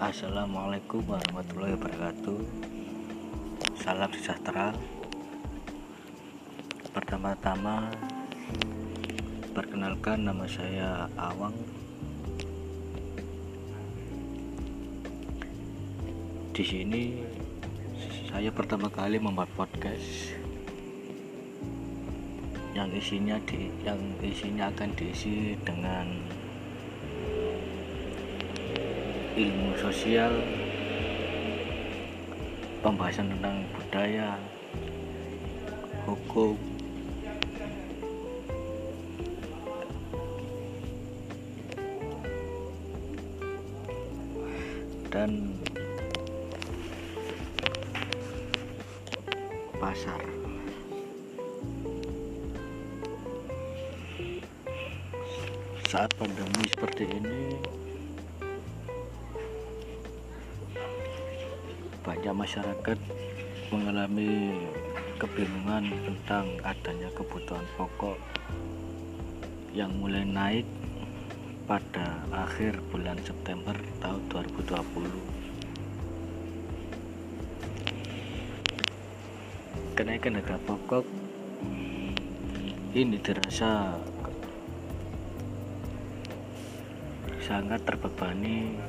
Assalamualaikum warahmatullahi wabarakatuh. Salam sejahtera. Pertama-tama Perkenalkan nama saya Awang. Di sini saya pertama kali membuat podcast yang isinya di yang isinya akan diisi dengan ilmu sosial pembahasan tentang budaya hukum. Dan pasar. Saat pandemi seperti ini banyak masyarakat mengalami kebingungan tentang adanya kebutuhan pokok yang mulai naik pada akhir bulan September tahun 2020 kenaikan harga pokok ini dirasa sangat terbebani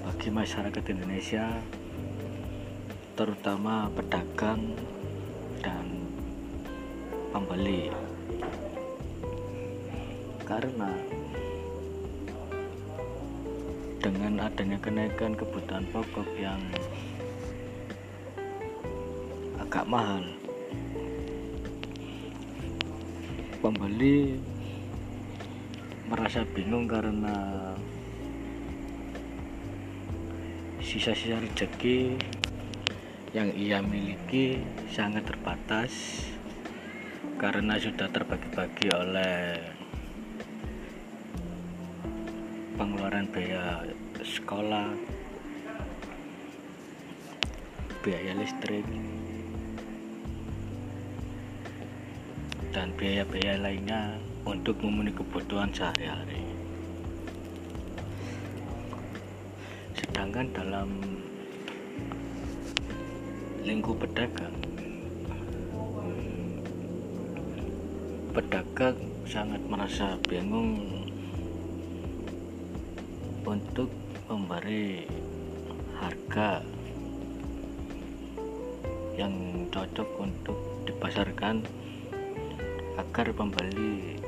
bagi masyarakat Indonesia terutama pedagang dan pembeli. Karena dengan adanya kenaikan kebutuhan pokok yang agak mahal pembeli merasa bingung karena sisa-sisa rezeki yang ia miliki sangat terbatas karena sudah terbagi-bagi oleh pengeluaran biaya sekolah biaya listrik dan biaya-biaya lainnya untuk memenuhi kebutuhan sehari-hari. Sedangkan dalam lingkup pedagang, pedagang sangat merasa bingung untuk memberi harga yang cocok untuk dipasarkan agar pembeli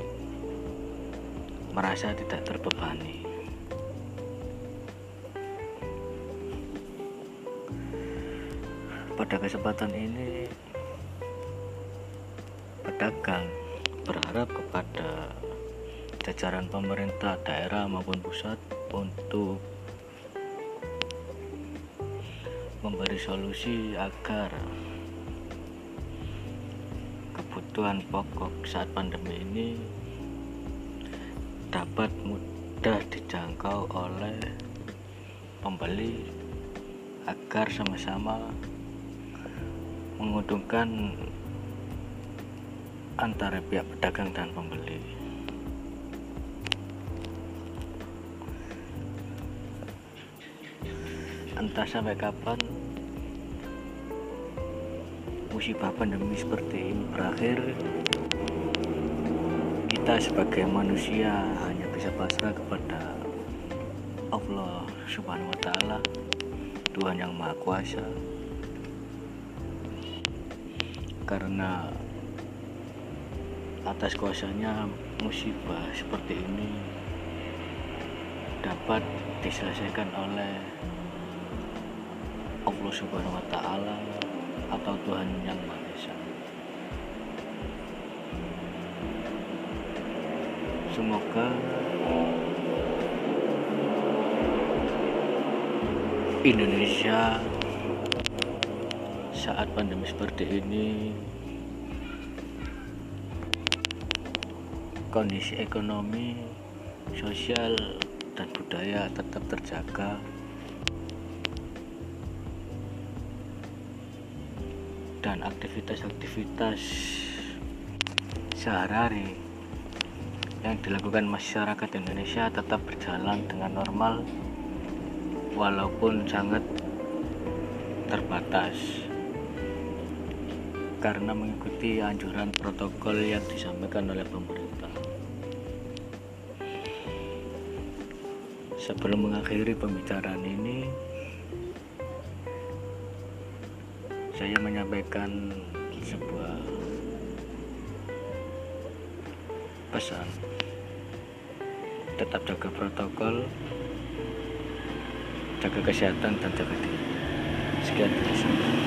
merasa tidak terbebani. Pada kesempatan ini, pedagang berharap kepada jajaran pemerintah daerah maupun pusat untuk memberi solusi agar kebutuhan pokok saat pandemi ini dapat mudah dijangkau oleh pembeli agar sama-sama menguntungkan antara pihak pedagang dan pembeli. Entah sampai kapan musibah pandemi seperti ini berakhir kita sebagai manusia hanya bisa pasrah kepada Allah Subhanahu wa taala, Tuhan yang Maha Kuasa. Karena atas kuasanya musibah seperti ini dapat diselesaikan oleh Allah Subhanahu wa taala atau Tuhan yang Maha Esa. Semoga Indonesia saat pandemi seperti ini kondisi ekonomi, sosial, dan budaya tetap terjaga. Dan aktivitas-aktivitas sehari-hari yang dilakukan masyarakat Indonesia tetap berjalan dengan normal walaupun sangat terbatas karena mengikuti anjuran protokol yang disampaikan oleh pemerintah. Sebelum mengakhiri pembicaraan ini, saya menyampaikan sebuah pesan. Tetap jaga protokol jaga kesehatan dan jaga diri. Sekian terima kasih